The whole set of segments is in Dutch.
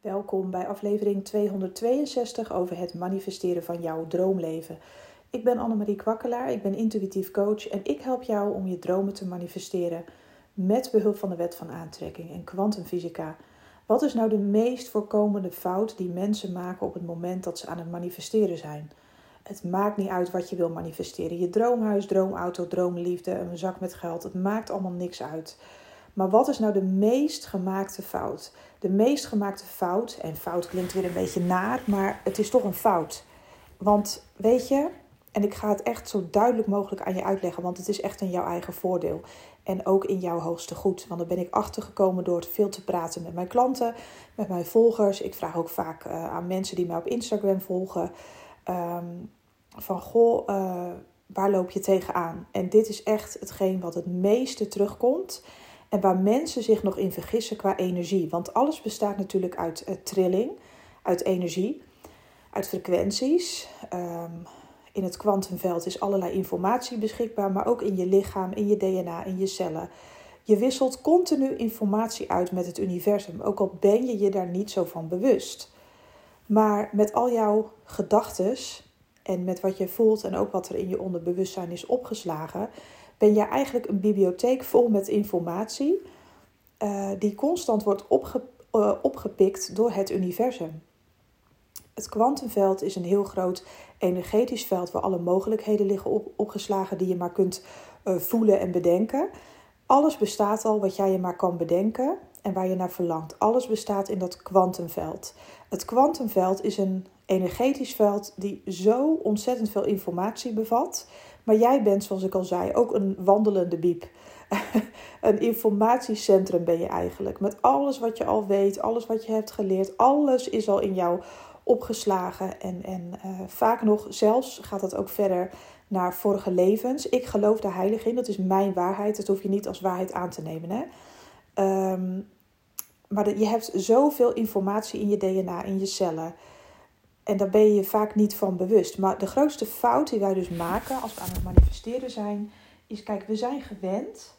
Welkom bij aflevering 262 over het manifesteren van jouw droomleven. Ik ben Annemarie Kwakkelaar, ik ben intuïtief coach en ik help jou om je dromen te manifesteren met behulp van de wet van aantrekking en kwantumfysica. Wat is nou de meest voorkomende fout die mensen maken op het moment dat ze aan het manifesteren zijn? Het maakt niet uit wat je wil manifesteren. Je droomhuis, droomauto, droomliefde, een zak met geld. Het maakt allemaal niks uit. Maar wat is nou de meest gemaakte fout? De meest gemaakte fout, en fout klinkt weer een beetje naar, maar het is toch een fout. Want weet je, en ik ga het echt zo duidelijk mogelijk aan je uitleggen, want het is echt in jouw eigen voordeel. En ook in jouw hoogste goed. Want daar ben ik achtergekomen door veel te praten met mijn klanten, met mijn volgers. Ik vraag ook vaak uh, aan mensen die mij op Instagram volgen. Um, van goh, uh, waar loop je tegenaan? En dit is echt hetgeen wat het meeste terugkomt. En waar mensen zich nog in vergissen qua energie. Want alles bestaat natuurlijk uit uh, trilling, uit energie, uit frequenties. Um, in het kwantumveld is allerlei informatie beschikbaar, maar ook in je lichaam, in je DNA, in je cellen. Je wisselt continu informatie uit met het universum, ook al ben je je daar niet zo van bewust. Maar met al jouw gedachten en met wat je voelt en ook wat er in je onderbewustzijn is opgeslagen, ben je eigenlijk een bibliotheek vol met informatie uh, die constant wordt uh, opgepikt door het universum. Het kwantumveld is een heel groot energetisch veld waar alle mogelijkheden liggen op, opgeslagen die je maar kunt uh, voelen en bedenken. Alles bestaat al wat jij je maar kan bedenken en waar je naar verlangt. Alles bestaat in dat kwantumveld. Het kwantumveld is een energetisch veld die zo ontzettend veel informatie bevat. Maar jij bent, zoals ik al zei, ook een wandelende biep. een informatiecentrum ben je eigenlijk. Met alles wat je al weet, alles wat je hebt geleerd, alles is al in jou opgeslagen. En, en uh, vaak nog, zelfs gaat dat ook verder naar vorige levens. Ik geloof daar heilig in, dat is mijn waarheid. Dat hoef je niet als waarheid aan te nemen. Hè? Um, maar je hebt zoveel informatie in je DNA, in je cellen. En daar ben je vaak niet van bewust. Maar de grootste fout die wij dus maken als we aan het manifesteren zijn, is: kijk, we zijn gewend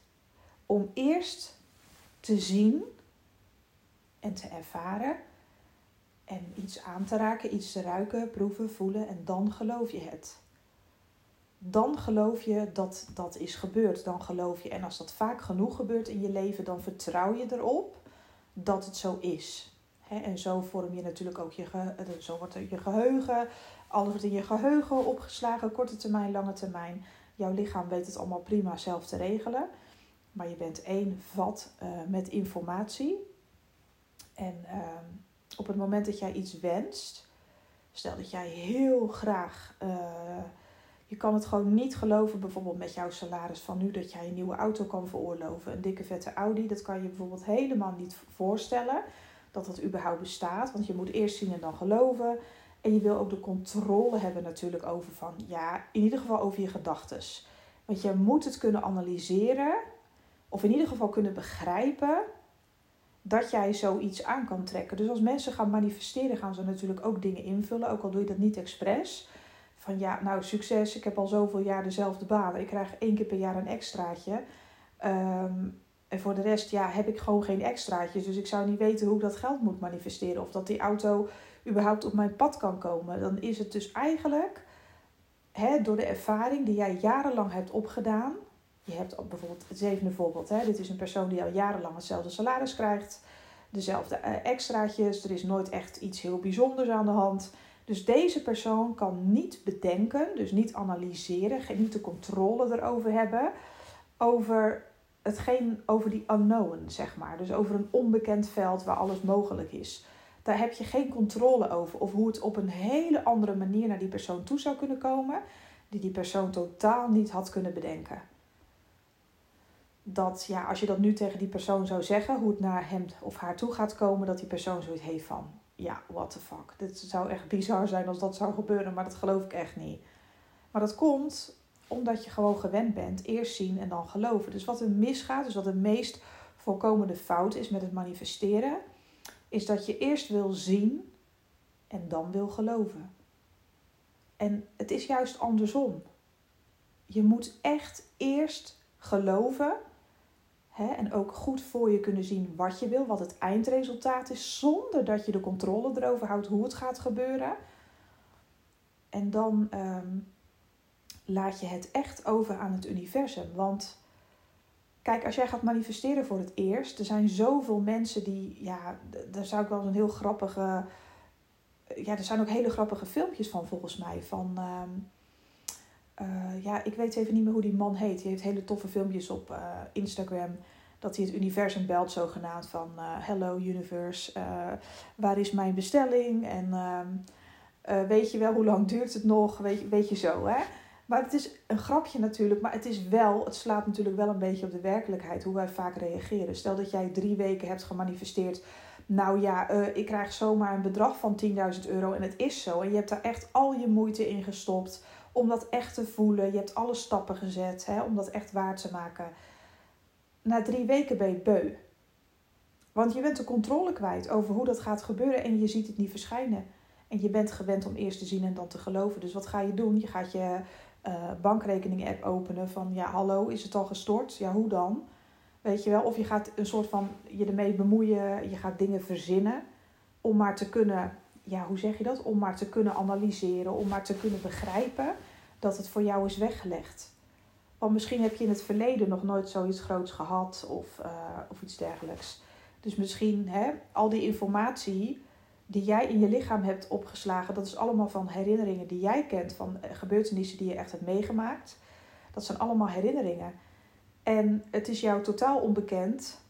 om eerst te zien en te ervaren. En iets aan te raken, iets te ruiken, proeven, voelen. En dan geloof je het. Dan geloof je dat dat is gebeurd. Dan geloof je. En als dat vaak genoeg gebeurt in je leven, dan vertrouw je erop dat het zo is. En zo vorm je natuurlijk ook je, ge zo wordt je geheugen, alles wordt in je geheugen opgeslagen, korte termijn, lange termijn. Jouw lichaam weet het allemaal prima zelf te regelen. Maar je bent één vat uh, met informatie. En uh, op het moment dat jij iets wenst, stel dat jij heel graag uh, je kan het gewoon niet geloven, bijvoorbeeld met jouw salaris van nu, dat jij een nieuwe auto kan veroorloven. Een dikke vette Audi, dat kan je bijvoorbeeld helemaal niet voorstellen dat dat überhaupt bestaat. Want je moet eerst zien en dan geloven. En je wil ook de controle hebben natuurlijk over van, ja, in ieder geval over je gedachten. Want je moet het kunnen analyseren, of in ieder geval kunnen begrijpen dat jij zoiets aan kan trekken. Dus als mensen gaan manifesteren, gaan ze natuurlijk ook dingen invullen, ook al doe je dat niet expres van ja, nou succes, ik heb al zoveel jaar dezelfde baan. Ik krijg één keer per jaar een extraatje. Um, en voor de rest ja, heb ik gewoon geen extraatjes. Dus ik zou niet weten hoe ik dat geld moet manifesteren. Of dat die auto überhaupt op mijn pad kan komen. Dan is het dus eigenlijk hè, door de ervaring die jij jarenlang hebt opgedaan. Je hebt bijvoorbeeld het zevende voorbeeld. Hè, dit is een persoon die al jarenlang hetzelfde salaris krijgt. Dezelfde uh, extraatjes. Er is nooit echt iets heel bijzonders aan de hand. Dus deze persoon kan niet bedenken, dus niet analyseren, niet de controle erover hebben over hetgeen, over die unknown, zeg maar. Dus over een onbekend veld waar alles mogelijk is. Daar heb je geen controle over. Of hoe het op een hele andere manier naar die persoon toe zou kunnen komen, die die persoon totaal niet had kunnen bedenken. Dat ja, als je dat nu tegen die persoon zou zeggen, hoe het naar hem of haar toe gaat komen, dat die persoon zoiets heeft van: ja, what the fuck. Dit zou echt bizar zijn als dat zou gebeuren, maar dat geloof ik echt niet. Maar dat komt omdat je gewoon gewend bent eerst zien en dan geloven. Dus wat er misgaat, dus wat de meest voorkomende fout is met het manifesteren, is dat je eerst wil zien en dan wil geloven. En het is juist andersom. Je moet echt eerst geloven Hè? En ook goed voor je kunnen zien wat je wil, wat het eindresultaat is, zonder dat je de controle erover houdt hoe het gaat gebeuren. En dan ehm, laat je het echt over aan het universum. Want kijk, als jij gaat manifesteren voor het eerst, er zijn zoveel mensen die, ja, daar zou ik wel eens een heel grappige, ja, er zijn ook hele grappige filmpjes van volgens mij. Van, ehm, eh, ja, ik weet even niet meer hoe die man heet. Die heeft hele toffe filmpjes op uh, Instagram. Dat hij het universum belt, zogenaamd van uh, Hello Universe, waar is mijn bestelling? En ehm, weet je wel, hoe lang duurt het nog? Weet, weet je zo, hè? Maar het is een grapje natuurlijk, maar het is wel, het slaat natuurlijk wel een beetje op de werkelijkheid, hoe wij vaak reageren. Stel dat jij drie weken hebt gemanifesteerd, nou ja, uh, ik krijg zomaar een bedrag van 10.000 euro en het is zo. En je hebt daar echt al je moeite in gestopt om dat echt te voelen. Je hebt alle stappen gezet hè, om dat echt waar te maken. Na drie weken ben je beu. Want je bent de controle kwijt over hoe dat gaat gebeuren en je ziet het niet verschijnen. En je bent gewend om eerst te zien en dan te geloven. Dus wat ga je doen? Je gaat je uh, bankrekening-app openen van ja, hallo, is het al gestort? Ja, hoe dan? Weet je wel? Of je gaat een soort van je ermee bemoeien, je gaat dingen verzinnen om maar te kunnen, ja, hoe zeg je dat? Om maar te kunnen analyseren, om maar te kunnen begrijpen dat het voor jou is weggelegd. Want misschien heb je in het verleden nog nooit zoiets groots gehad of, uh, of iets dergelijks. Dus misschien hè, al die informatie die jij in je lichaam hebt opgeslagen, dat is allemaal van herinneringen die jij kent, van eh, gebeurtenissen die je echt hebt meegemaakt. Dat zijn allemaal herinneringen. En het is jou totaal onbekend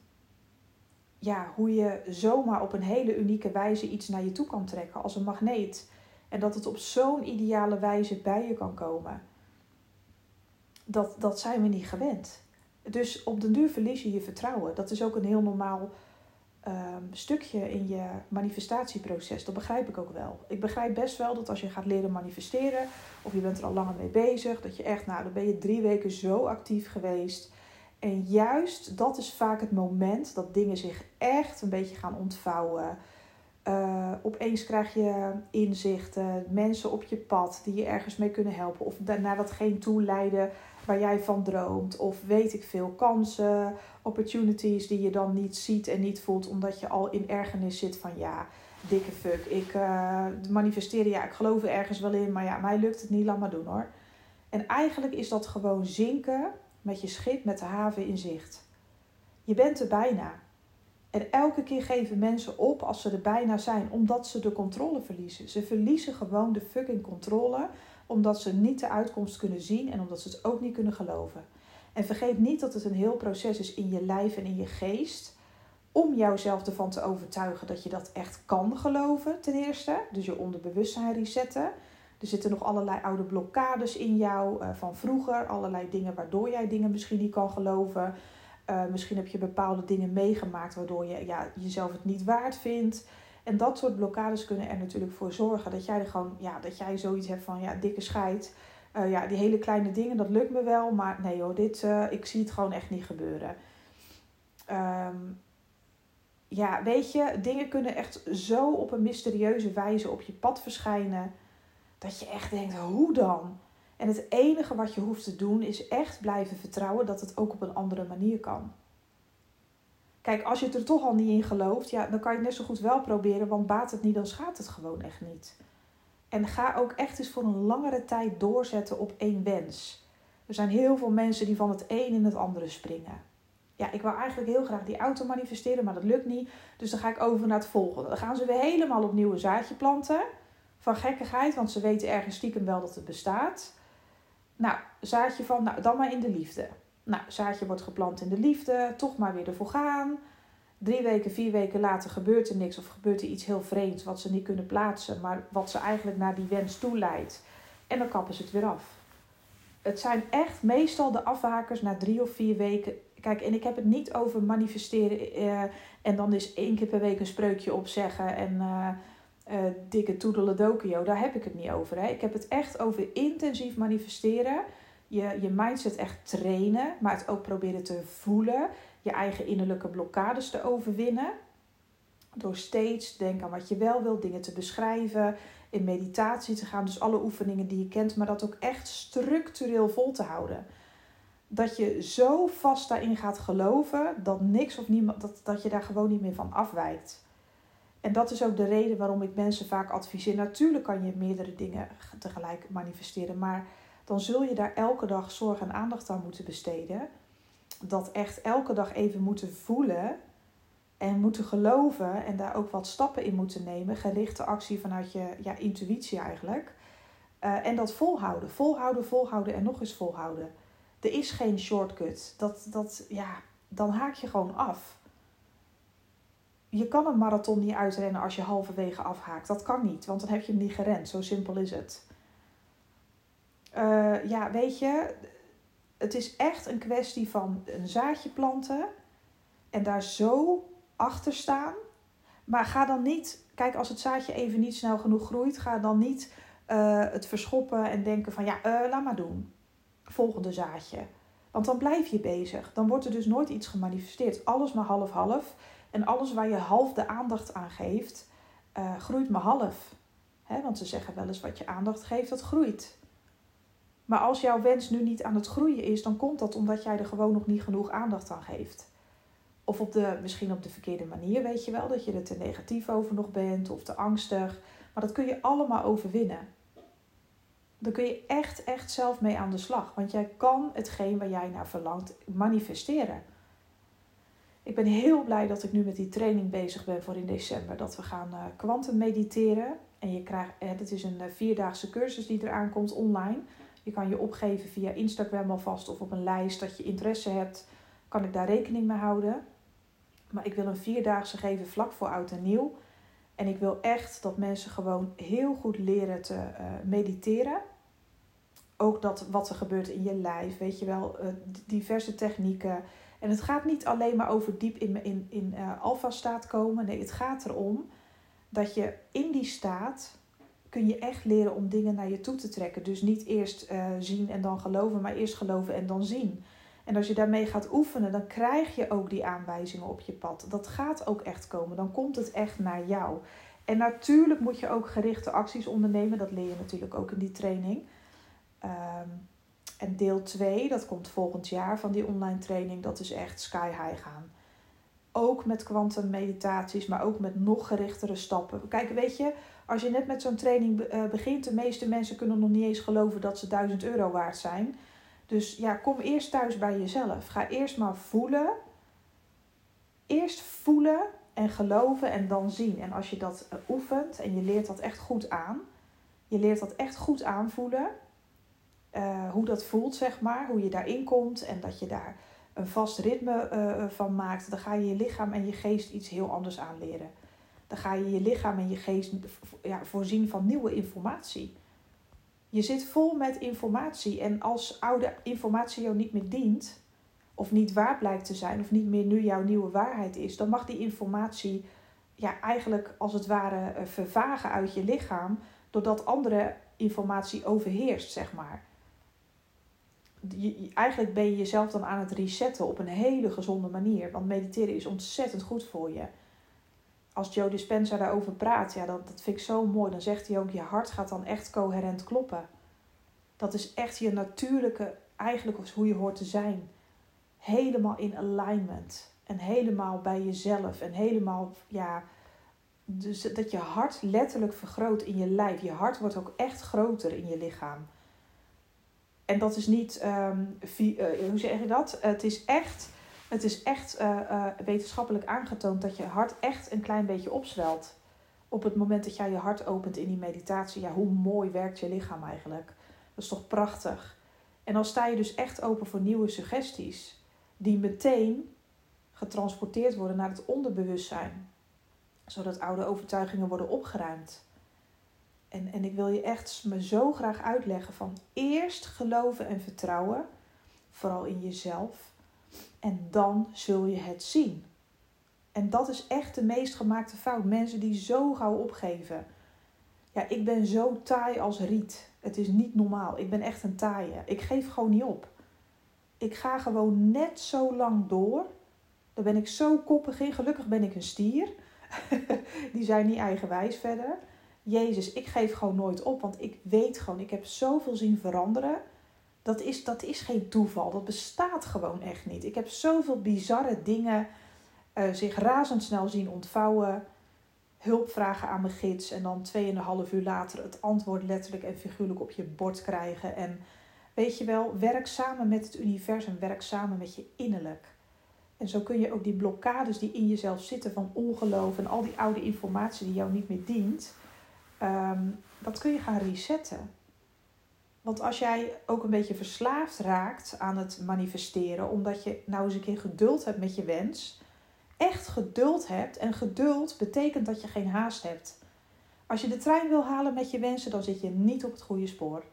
ja, hoe je zomaar op een hele unieke wijze iets naar je toe kan trekken als een magneet. En dat het op zo'n ideale wijze bij je kan komen. Dat, dat zijn we niet gewend. Dus op den duur verlies je je vertrouwen. Dat is ook een heel normaal um, stukje in je manifestatieproces. Dat begrijp ik ook wel. Ik begrijp best wel dat als je gaat leren manifesteren, of je bent er al langer mee bezig, dat je echt, nou, dan ben je drie weken zo actief geweest. En juist dat is vaak het moment dat dingen zich echt een beetje gaan ontvouwen. Uh, opeens krijg je inzichten, mensen op je pad die je ergens mee kunnen helpen. Of naar datgene toe leiden waar jij van droomt. Of weet ik veel, kansen, opportunities die je dan niet ziet en niet voelt. Omdat je al in ergernis zit van ja, dikke fuck. Ik uh, manifesteren, ja, ik geloof er ergens wel in. Maar ja, mij lukt het niet, laat maar doen hoor. En eigenlijk is dat gewoon zinken met je schip met de haven in zicht. Je bent er bijna. En elke keer geven mensen op als ze er bijna zijn, omdat ze de controle verliezen. Ze verliezen gewoon de fucking controle, omdat ze niet de uitkomst kunnen zien en omdat ze het ook niet kunnen geloven. En vergeet niet dat het een heel proces is in je lijf en in je geest. Om jouzelf ervan te overtuigen dat je dat echt kan geloven, ten eerste. Dus je onderbewustzijn resetten. Er zitten nog allerlei oude blokkades in jou uh, van vroeger. Allerlei dingen waardoor jij dingen misschien niet kan geloven. Uh, misschien heb je bepaalde dingen meegemaakt waardoor je ja, jezelf het niet waard vindt. En dat soort blokkades kunnen er natuurlijk voor zorgen dat jij er gewoon, ja, dat jij zoiets hebt van ja, dikke scheid. Uh, ja, die hele kleine dingen, dat lukt me wel, maar nee hoor, dit, uh, ik zie het gewoon echt niet gebeuren. Um, ja, weet je, dingen kunnen echt zo op een mysterieuze wijze op je pad verschijnen. Dat je echt denkt, hoe dan? En het enige wat je hoeft te doen is echt blijven vertrouwen dat het ook op een andere manier kan. Kijk, als je er toch al niet in gelooft, ja, dan kan je het net zo goed wel proberen, want baat het niet, dan schaadt het gewoon echt niet. En ga ook echt eens voor een langere tijd doorzetten op één wens. Er zijn heel veel mensen die van het een in het andere springen. Ja, ik wou eigenlijk heel graag die auto manifesteren, maar dat lukt niet. Dus dan ga ik over naar het volgende. Dan gaan ze weer helemaal opnieuw een zaadje planten. Van gekkigheid, want ze weten ergens stiekem wel dat het bestaat. Nou, zaadje van, nou dan maar in de liefde. Nou, zaadje wordt geplant in de liefde, toch maar weer ervoor gaan. Drie weken, vier weken later gebeurt er niks of gebeurt er iets heel vreemds wat ze niet kunnen plaatsen, maar wat ze eigenlijk naar die wens toe leidt. En dan kappen ze het weer af. Het zijn echt meestal de afhakers na drie of vier weken. Kijk, en ik heb het niet over manifesteren eh, en dan is één keer per week een spreukje opzeggen en uh, uh, dikke toedeledokio. Daar heb ik het niet over. Hè. Ik heb het echt over intensief manifesteren je, je mindset echt trainen, maar het ook proberen te voelen. Je eigen innerlijke blokkades te overwinnen. Door steeds te denken aan wat je wel wilt, dingen te beschrijven, in meditatie te gaan. Dus alle oefeningen die je kent, maar dat ook echt structureel vol te houden. dat je zo vast daarin gaat geloven dat niks of niemand, dat, dat je daar gewoon niet meer van afwijkt. En dat is ook de reden waarom ik mensen vaak adviseer. Natuurlijk kan je meerdere dingen tegelijk manifesteren, maar dan zul je daar elke dag zorg en aandacht aan moeten besteden. Dat echt elke dag even moeten voelen en moeten geloven en daar ook wat stappen in moeten nemen. Gerichte actie vanuit je ja, intuïtie eigenlijk. Uh, en dat volhouden, volhouden, volhouden en nog eens volhouden. Er is geen shortcut. Dat, dat, ja, dan haak je gewoon af. Je kan een marathon niet uitrennen als je halverwege afhaakt. Dat kan niet, want dan heb je hem niet gerend. Zo simpel is het. Uh, ja, weet je, het is echt een kwestie van een zaadje planten en daar zo achter staan. Maar ga dan niet, kijk, als het zaadje even niet snel genoeg groeit, ga dan niet uh, het verschoppen en denken van ja, uh, laat maar doen. Volgende zaadje. Want dan blijf je bezig. Dan wordt er dus nooit iets gemanifesteerd. Alles maar half-half. En alles waar je half de aandacht aan geeft, groeit maar half. He, want ze zeggen wel eens wat je aandacht geeft, dat groeit. Maar als jouw wens nu niet aan het groeien is, dan komt dat omdat jij er gewoon nog niet genoeg aandacht aan geeft. Of op de, misschien op de verkeerde manier, weet je wel, dat je er te negatief over nog bent of te angstig. Maar dat kun je allemaal overwinnen. Dan kun je echt, echt zelf mee aan de slag. Want jij kan hetgeen waar jij naar verlangt manifesteren. Ik ben heel blij dat ik nu met die training bezig ben voor in december. Dat we gaan kwantum uh, mediteren. En je krijgt, het is een vierdaagse cursus die eraan komt online. Je kan je opgeven via Instagram alvast of op een lijst dat je interesse hebt. Kan ik daar rekening mee houden. Maar ik wil een vierdaagse geven vlak voor oud en nieuw. En ik wil echt dat mensen gewoon heel goed leren te uh, mediteren. Ook dat wat er gebeurt in je lijf, weet je wel, uh, diverse technieken. En het gaat niet alleen maar over diep in, in, in uh, alfa-staat komen. Nee, het gaat erom dat je in die staat kun je echt leren om dingen naar je toe te trekken. Dus niet eerst uh, zien en dan geloven, maar eerst geloven en dan zien. En als je daarmee gaat oefenen, dan krijg je ook die aanwijzingen op je pad. Dat gaat ook echt komen. Dan komt het echt naar jou. En natuurlijk moet je ook gerichte acties ondernemen. Dat leer je natuurlijk ook in die training. Um, en deel 2, dat komt volgend jaar van die online training, dat is echt sky high gaan. Ook met kwantum meditaties, maar ook met nog gerichtere stappen. Kijk, weet je, als je net met zo'n training eh, begint, de meeste mensen kunnen nog niet eens geloven dat ze 1000 euro waard zijn. Dus ja, kom eerst thuis bij jezelf. Ga eerst maar voelen. Eerst voelen en geloven en dan zien. En als je dat eh, oefent en je leert dat echt goed aan, je leert dat echt goed aanvoelen, uh, hoe dat voelt, zeg maar, hoe je daarin komt en dat je daar een vast ritme van maakt, dan ga je je lichaam en je geest iets heel anders aanleren. Dan ga je je lichaam en je geest ja, voorzien van nieuwe informatie. Je zit vol met informatie en als oude informatie jou niet meer dient, of niet waar blijkt te zijn, of niet meer nu jouw nieuwe waarheid is, dan mag die informatie ja, eigenlijk als het ware eh, vervagen uit je lichaam, doordat andere informatie overheerst, zeg maar. Je, eigenlijk ben je jezelf dan aan het resetten op een hele gezonde manier. Want mediteren is ontzettend goed voor je als Joe Dispenza daarover praat, ja, dat, dat vind ik zo mooi. Dan zegt hij ook, je hart gaat dan echt coherent kloppen. Dat is echt je natuurlijke, eigenlijk hoe je hoort te zijn. Helemaal in alignment. En helemaal bij jezelf. En helemaal, ja, dus dat je hart letterlijk vergroot in je lijf. Je hart wordt ook echt groter in je lichaam. En dat is niet, um, hoe zeg je dat? Het is echt het is echt uh, uh, wetenschappelijk aangetoond dat je hart echt een klein beetje opzwelt. Op het moment dat jij je hart opent in die meditatie. Ja, hoe mooi werkt je lichaam eigenlijk? Dat is toch prachtig? En dan sta je dus echt open voor nieuwe suggesties. Die meteen getransporteerd worden naar het onderbewustzijn. Zodat oude overtuigingen worden opgeruimd. En, en ik wil je echt me zo graag uitleggen van eerst geloven en vertrouwen. Vooral in jezelf en dan zul je het zien. En dat is echt de meest gemaakte fout. Mensen die zo gauw opgeven. Ja, ik ben zo taai als riet. Het is niet normaal. Ik ben echt een taaie. Ik geef gewoon niet op. Ik ga gewoon net zo lang door. Daar ben ik zo koppig in. Gelukkig ben ik een stier. die zijn niet eigenwijs verder. Jezus, ik geef gewoon nooit op. Want ik weet gewoon, ik heb zoveel zien veranderen Dat is, dat is geen toeval. Dat bestaat gewoon echt niet. Ik heb zoveel bizarre dingen uh, zich razendsnel zien ontvouwen. Hulp vragen aan mijn gids. En dan 2,5 uur later het antwoord letterlijk en figuurlijk op je bord krijgen. En weet je wel, werk samen met het universum. Werk samen met je innerlijk. En zo kun je ook die blokkades die in jezelf zitten van ongeloof en al die oude informatie die jou niet meer dient, ehm, dat kun je gaan resetten. Want als jij ook een beetje verslaafd raakt aan het manifesteren, omdat je nou eens een keer geduld hebt met je wens, echt geduld hebt, en geduld betekent dat je geen haast hebt. Als je de trein wil halen met je wensen, dan zit je niet op het goede spoor.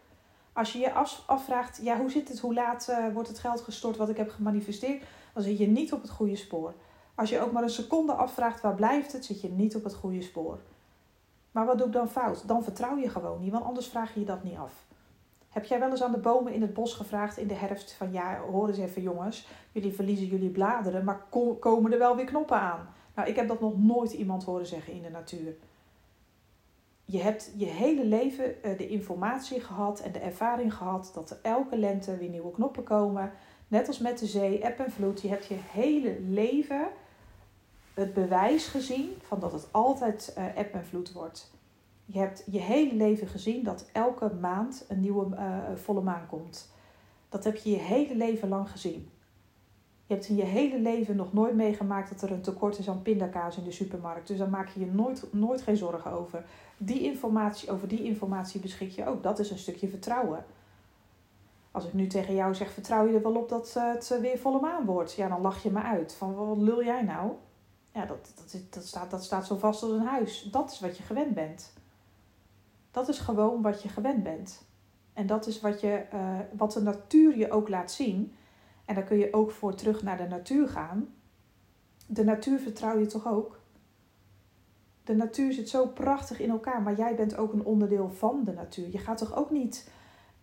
Als je je afvraagt, ja, hoe zit het, hoe laat uh, wordt het geld gestort wat ik heb gemanifesteerd, dan zit je niet op het goede spoor. Als je ook maar een seconde afvraagt, waar blijft het, zit je niet op het goede spoor. Maar wat doe ik dan fout? Dan vertrouw je gewoon niet, want anders vraag je je dat niet af. Heb jij wel eens aan de bomen in het bos gevraagd in de herfst van ja, hoor eens even jongens, jullie verliezen jullie bladeren, maar komen er wel weer knoppen aan? Nou, ik heb dat nog nooit iemand horen zeggen in de natuur. Je hebt je hele leven eh, de informatie gehad en de ervaring gehad dat er elke lente weer nieuwe knoppen komen. Net als met de zee, eb en vloed. Je hebt je hele leven het bewijs gezien van dat het altijd eb en vloed wordt. Je hebt je hele leven gezien dat elke maand een nieuwe uh, volle maan komt. Dat heb je je hele leven lang gezien. Je hebt in je hele leven nog nooit meegemaakt dat er een tekort is aan pindakaas in de supermarkt. Dus daar maak je je nooit, nooit geen zorgen over. Die informatie, over die informatie beschik je ook. Dat is een stukje vertrouwen. Als ik nu tegen jou zeg, vertrouw je er wel op dat het weer volle maan wordt? Ja, dan lach je me uit. Van, wat lul jij nou? Ja, dat, dat, dat, staat, dat staat zo vast als een huis. Dat is wat je gewend bent. Dat is gewoon wat je gewend bent. En dat is wat, je, uh, wat de natuur je ook laat zien. En daar kun je ook voor terug naar de natuur gaan. De natuur vertrouw je toch ook? De natuur zit zo prachtig in elkaar, maar jij bent ook een onderdeel van de natuur. Je gaat toch ook niet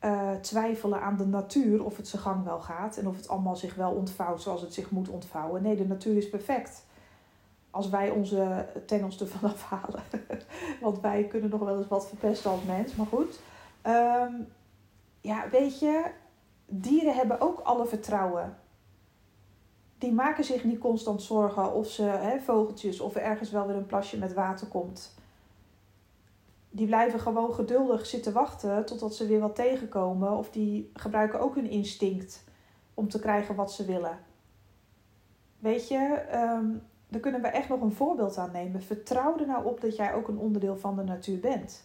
uh, twijfelen aan de natuur of het zijn gang wel gaat en of het allemaal zich wel ontvouwt zoals het zich moet ontvouwen. Nee, de natuur is perfect. Als wij onze tengels ervan afhalen. Want wij kunnen nog wel eens wat verpesten als mens, maar goed. Um, ja, weet je, dieren hebben ook alle vertrouwen. Die maken zich niet constant zorgen of ze, hè, vogeltjes, of er ergens wel weer een plasje met water komt die blijven gewoon geduldig zitten wachten totdat ze weer wat tegenkomen. Of die gebruiken ook hun instinct om te krijgen wat ze willen. Weet je, um, daar kunnen we echt nog een voorbeeld aan nemen. Vertrouw er nou op dat jij ook een onderdeel van de natuur bent.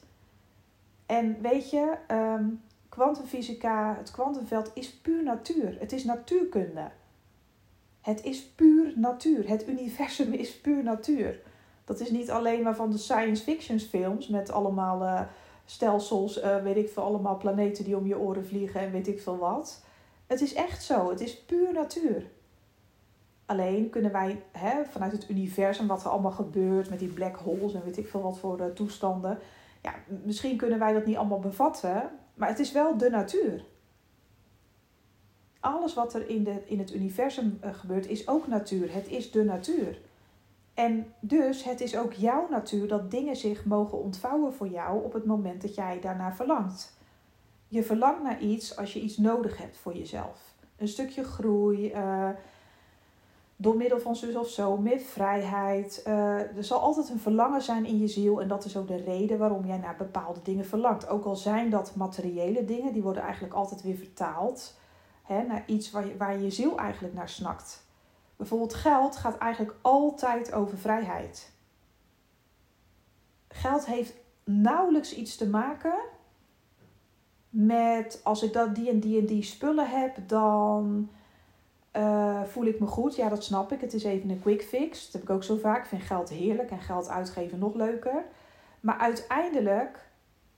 En weet je, um, kwantumfysica, het kwantumveld is puur natuur. Het is natuurkunde. Het is puur natuur. Het universum is puur natuur. Dat is niet alleen maar van de science fiction films met allemaal uh, stelsels, uh, weet ik veel, allemaal planeten die om je oren vliegen en weet ik veel wat. Het is echt zo. Het is puur natuur. Alleen kunnen wij hè, vanuit het universum, wat er allemaal gebeurt met die black holes en weet ik veel wat voor uh, toestanden. Ja, misschien kunnen wij dat niet allemaal bevatten, maar het is wel de natuur. Alles wat er in, de, in het universum gebeurt is ook natuur. Het is de natuur. En dus het is ook jouw natuur dat dingen zich mogen ontvouwen voor jou op het moment dat jij daarnaar verlangt. Je verlangt naar iets als je iets nodig hebt voor jezelf. Een stukje groei, uh, door middel van zus of zo, meer vrijheid. Uh, er zal altijd een verlangen zijn in je ziel en dat is ook de reden waarom jij naar bepaalde dingen verlangt. Ook al zijn dat materiële dingen, die worden eigenlijk altijd weer vertaald hè, naar iets waar je, waar je ziel eigenlijk naar snakt. Bijvoorbeeld geld gaat eigenlijk altijd over vrijheid. Geld heeft nauwelijks iets te maken met als ik dat die en die en die spullen heb, dan uh, voel ik me goed. Ja, dat snap ik. Het is even een quick fix. Dat heb ik ook zo vaak. Ik vind geld heerlijk en geld uitgeven nog leuker. Maar uiteindelijk,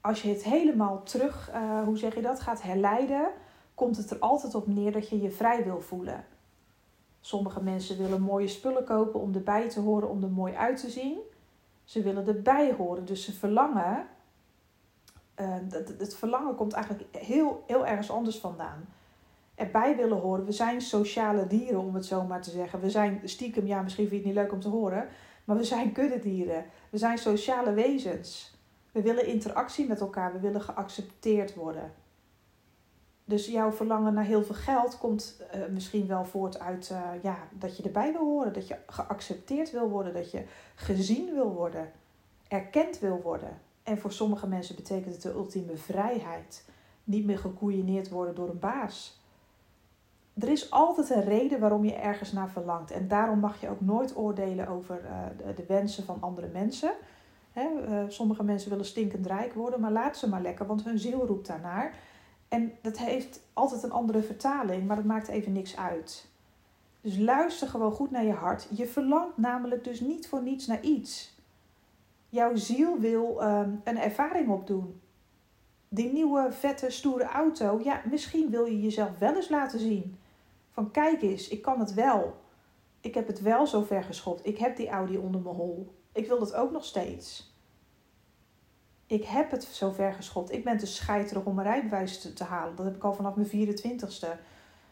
als je het helemaal terug, uh, hoe zeg je dat, gaat herleiden, komt het er altijd op neer dat je je vrij wil voelen. Sommige mensen willen mooie spullen kopen om erbij te horen, om er mooi uit te zien. Ze willen erbij horen, dus ze verlangen. Uh, het verlangen komt eigenlijk heel, heel ergens anders vandaan. Erbij willen horen. We zijn sociale dieren, om het zo maar te zeggen. We zijn stiekem, ja, misschien vind je het niet leuk om te horen, maar we zijn kuddedieren. We zijn sociale wezens. We willen interactie met elkaar. We willen geaccepteerd worden. Dus jouw verlangen naar heel veel geld komt uh, misschien wel voort uit uh, ja, dat je erbij wil horen, dat je geaccepteerd wil worden, dat je gezien wil worden, erkend wil worden. En voor sommige mensen betekent het de ultieme vrijheid. Niet meer gekoeieneerd worden door een baas. Er is altijd een reden waarom je ergens naar verlangt. En daarom mag je ook nooit oordelen over uh, de, wensen van andere mensen. Hè, sommige mensen willen stinkend rijk worden, maar laat ze maar lekker, want hun ziel roept daarnaar. En dat heeft altijd een andere vertaling, maar dat maakt even niks uit. Dus luister gewoon goed naar je hart. Je verlangt namelijk dus niet voor niets naar iets. Jouw ziel wil um, een ervaring opdoen. Die nieuwe, vette, stoere auto, ja, misschien wil je jezelf wel eens laten zien. Van kijk eens, ik kan het wel. Ik heb het wel zo ver geschopt. Ik heb die Audi onder mijn hol. Ik wil dat ook nog steeds ik heb het zo ver geschopt. Ik ben te scheiterig om een rijbewijs te, te, halen. Dat heb ik al vanaf mijn 24ste.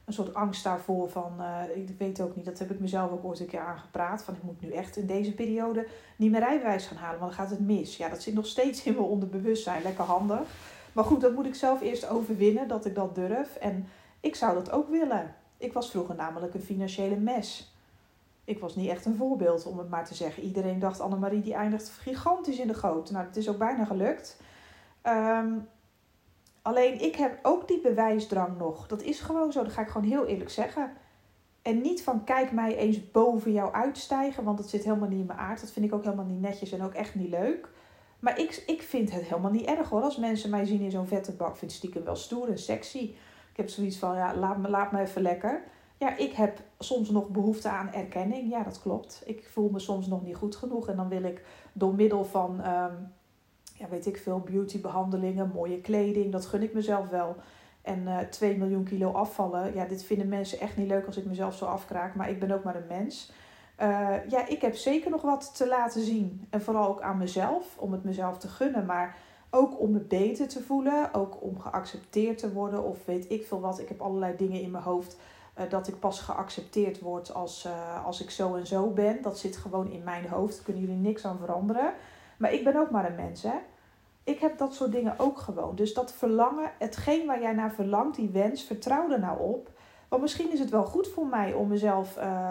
Een soort angst daarvoor van, uh, ik weet ook niet, dat heb ik mezelf ook ooit een keer aangepraat. Van ik moet nu echt in deze periode niet meer rijbewijs gaan halen, want dan gaat het mis. Ja, dat zit nog steeds in mijn onderbewustzijn. Lekker handig. Maar goed, dat moet ik zelf eerst overwinnen, dat ik dat durf. En ik zou dat ook willen. Ik was vroeger namelijk een financiële mes ik was niet echt een voorbeeld, om het maar te zeggen. Iedereen dacht, Annemarie die eindigt gigantisch in de goot. Nou, dat is ook bijna gelukt. Ehm, alleen, ik heb ook die bewijsdrang nog. Dat is gewoon zo, dat ga ik gewoon heel eerlijk zeggen. En niet van, kijk mij eens boven jou uitstijgen, want dat zit helemaal niet in mijn aard. Dat vind ik ook helemaal niet netjes en ook echt niet leuk. Maar ik, ik vind het helemaal niet erg hoor. Als mensen mij zien in zo'n vette bak, vind ik stiekem wel stoer en sexy. Ik heb zoiets van, ja, laat me, laat me even lekker. Ja, ik heb soms nog behoefte aan erkenning. Ja, dat klopt. Ik voel me soms nog niet goed genoeg. En dan wil ik door middel van, um, ja, weet ik veel, beautybehandelingen, mooie kleding, dat gun ik mezelf wel. En uh, eh, 2 miljoen kilo afvallen, ja, dit vinden mensen echt niet leuk als ik mezelf zo afkraak. Maar ik ben ook maar een mens. Uh, ja, ik heb zeker nog wat te laten zien. En vooral ook aan mezelf, om het mezelf te gunnen. Maar ook om me beter te voelen, ook om geaccepteerd te worden of weet ik veel wat. Ik heb allerlei dingen in mijn hoofd eh, dat ik pas geaccepteerd word als, uh, als ik zo en zo ben. Dat zit gewoon in mijn hoofd. Daar kunnen jullie niks aan veranderen. Maar ik ben ook maar een mens, hè. Ik heb dat soort dingen ook gewoon. Dus dat verlangen, hetgeen waar jij naar verlangt, die wens, vertrouw er nou op. Want misschien is het wel goed voor mij om mezelf, uh,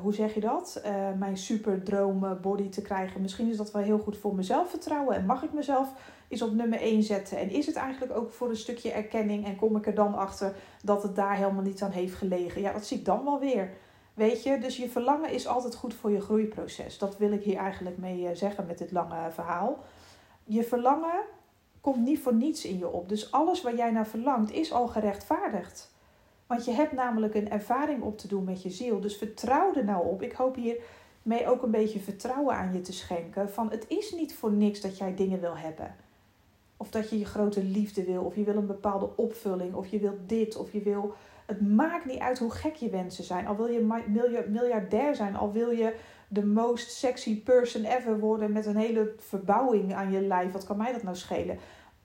hoe zeg je dat? mijn super droom body te krijgen. Misschien is dat wel heel goed voor mezelf vertrouwen. En mag ik mezelf is op nummer 1 zetten. En is het eigenlijk ook voor een stukje erkenning en kom ik er dan achter dat het daar helemaal niet aan heeft gelegen? Ja, dat zie ik dan wel weer. Weet je, dus je verlangen is altijd goed voor je groeiproces. Dat wil ik hier eigenlijk mee eh, zeggen met dit lange verhaal. Je verlangen komt niet voor niets in je op. Dus alles waar jij naar verlangt is al gerechtvaardigd. Want je hebt namelijk een ervaring op te doen met je ziel. Dus vertrouw er nou op. Ik hoop hiermee ook een beetje vertrouwen aan je te schenken. Van het is niet voor niks dat jij dingen wil hebben. Of dat je je grote liefde wil, of je wil een bepaalde opvulling, of je wilt dit, of je wil. Het maakt niet uit hoe gek je wensen zijn. Al wil je miljardair zijn, al wil je de most sexy person ever worden met een hele verbouwing aan je lijf. Wat kan mij dat nou schelen?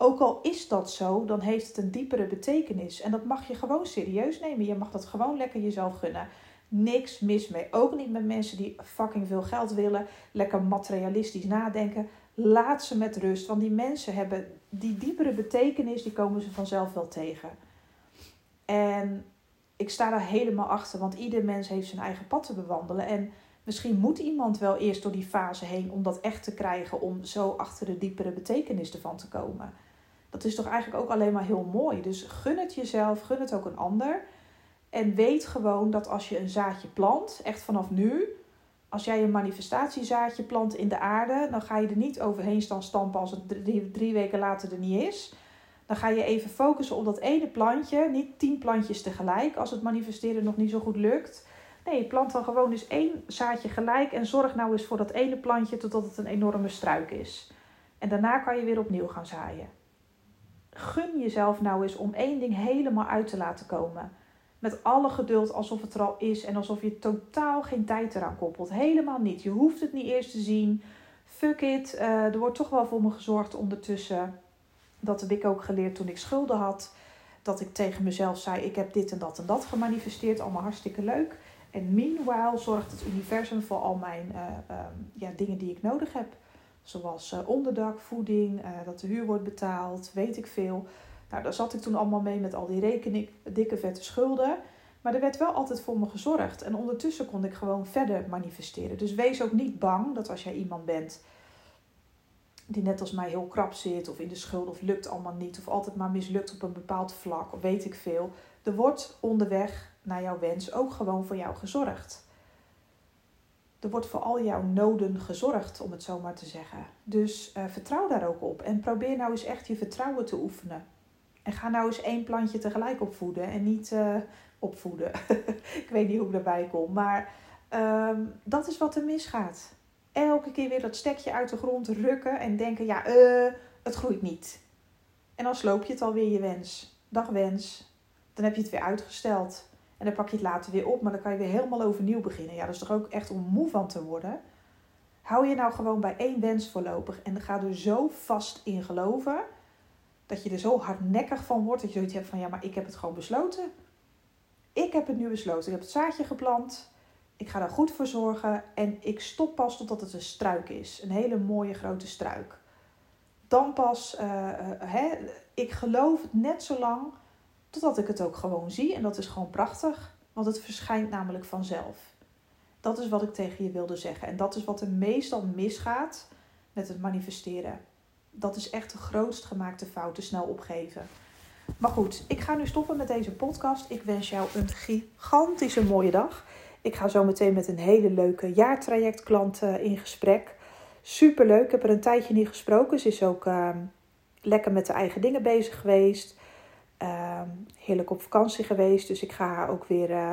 Ook al is dat zo, dan heeft het een diepere betekenis. En dat mag je gewoon serieus nemen. Je mag dat gewoon lekker jezelf gunnen. Niks mis mee. Ook niet met mensen die fucking veel geld willen. Lekker materialistisch nadenken. Laat ze met rust. Want die mensen hebben die diepere betekenis, die komen ze vanzelf wel tegen. En ik sta daar helemaal achter, want ieder mens heeft zijn eigen pad te bewandelen. En misschien moet iemand wel eerst door die fase heen om dat echt te krijgen, om zo achter de diepere betekenis ervan te komen. Dat is toch eigenlijk ook alleen maar heel mooi. Dus gun het jezelf, gun het ook een ander. En weet gewoon dat als je een zaadje plant, echt vanaf nu, als jij een manifestatiezaadje plant in de aarde, dan ga je er niet overheen staan stampen als het drie, weken later er niet is. Dan ga je even focussen op dat ene plantje, niet tien plantjes tegelijk als het manifesteren nog niet zo goed lukt. Nee, plant dan gewoon eens één zaadje gelijk en zorg nou eens voor dat ene plantje totdat het een enorme struik is. En daarna kan je weer opnieuw gaan zaaien. Gun jezelf nou eens om één ding helemaal uit te laten komen. Met alle geduld alsof het er al is en alsof je totaal geen tijd eraan koppelt. Helemaal niet. Je hoeft het niet eerst te zien. Fuck it. Uh, er wordt toch wel voor me gezorgd ondertussen. Dat heb ik ook geleerd toen ik schulden had. Dat ik tegen mezelf zei: Ik heb dit en dat en dat gemanifesteerd. Allemaal hartstikke leuk. En meanwhile zorgt het universum voor al mijn uh, ja, dingen die ik nodig heb. Zoals uh, onderdak, voeding, dat de huur wordt betaald, weet ik veel. Nou, daar zat ik toen allemaal mee met al die rekening, dikke vette schulden. Maar er werd wel altijd voor me gezorgd. En ondertussen kon ik gewoon verder manifesteren. Dus wees ook niet bang dat als jij iemand bent die net als mij heel krap zit, of in de schuld, of lukt allemaal niet, of altijd maar mislukt op een bepaald vlak, of weet ik veel. Er wordt onderweg naar jouw wens ook gewoon voor jou gezorgd. Er wordt voor al jouw noden gezorgd, om het zo maar te zeggen. Dus uh, vertrouw daar ook op. En probeer nou eens echt je vertrouwen te oefenen. En ga nou eens één plantje tegelijk opvoeden en niet uh, opvoeden. ik weet niet hoe ik erbij kom. Maar uh, dat is wat er misgaat. Elke keer weer dat stekje uit de grond rukken en denken: ja, uh, het groeit niet. En dan sloop je het alweer je wens. Dag wens. Dan heb je het weer uitgesteld. En dan pak je het later weer op, maar dan kan je weer helemaal overnieuw beginnen. Ja, dat is toch ook echt om moe van te worden. Hou je nou gewoon bij één wens voorlopig en ga er zo vast in geloven dat je er zo hardnekkig van wordt dat je zoiets hebt van ja, maar ik heb het gewoon besloten. Ik heb het nu besloten. Ik heb het zaadje geplant. Ik ga daar goed voor zorgen en ik stop pas totdat het een struik is. Een hele mooie grote struik. Dan pas, uh, hè, ik geloof het net zo lang Totdat ik het ook gewoon zie. En dat is gewoon prachtig. Want het verschijnt namelijk vanzelf. Dat is wat ik tegen je wilde zeggen. En dat is wat er meestal misgaat met het manifesteren. Dat is echt de grootst gemaakte fout, te snel opgeven. Maar goed, ik ga nu stoppen met deze podcast. Ik wens jou een gigantische mooie dag. Ik ga zo meteen met een hele leuke jaartrajectklant uh, in gesprek. Super leuk. Ik heb er een tijdje niet gesproken. Ze is ook uh, lekker met de eigen dingen bezig geweest. Ehm, heerlijk op vakantie geweest. Dus ik ga haar ook weer uh,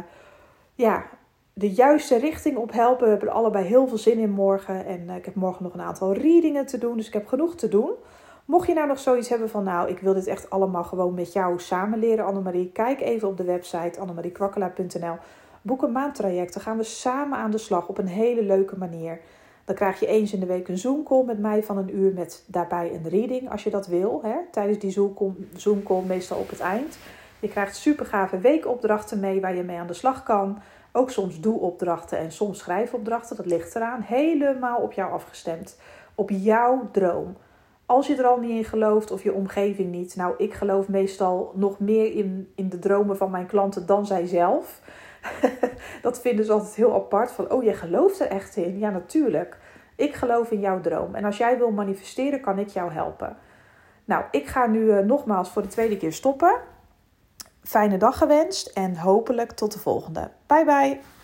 ja, de juiste richting op helpen. We hebben er allebei heel veel zin in morgen. En uh, ik heb morgen nog een aantal readingen te doen. Dus ik heb genoeg te doen. Mocht je nou nog zoiets hebben van, nou, ik wil dit echt allemaal gewoon met jou samen leren, Annemarie, kijk even op de website annemariekwakkelaar.nl. Boek een maandtraject. Dan gaan we samen aan de slag op een hele leuke manier. Dan krijg je eens in de week een Zoom-call met mij van een uur met daarbij een reading als je dat wil. Hè, tijdens die Zoom-call, meestal op het eind. Je krijgt super gave weekopdrachten mee waar je mee aan de slag kan. Ook soms doe-opdrachten en soms schrijfopdrachten. Dat ligt eraan. Helemaal op jou afgestemd. Op jouw droom. Als je er al niet in gelooft of je omgeving niet. Nou, ik geloof meestal nog meer in, in de dromen van mijn klanten dan zij zelf. dat vinden ze altijd heel apart. Van, oh, jij gelooft er echt in? Ja, natuurlijk. Ik geloof in jouw droom. En als jij wil manifesteren, kan ik jou helpen. Nou, ik ga nu uh, nogmaals voor de tweede keer stoppen. Fijne dag gewenst en hopelijk tot de volgende. Bye bye.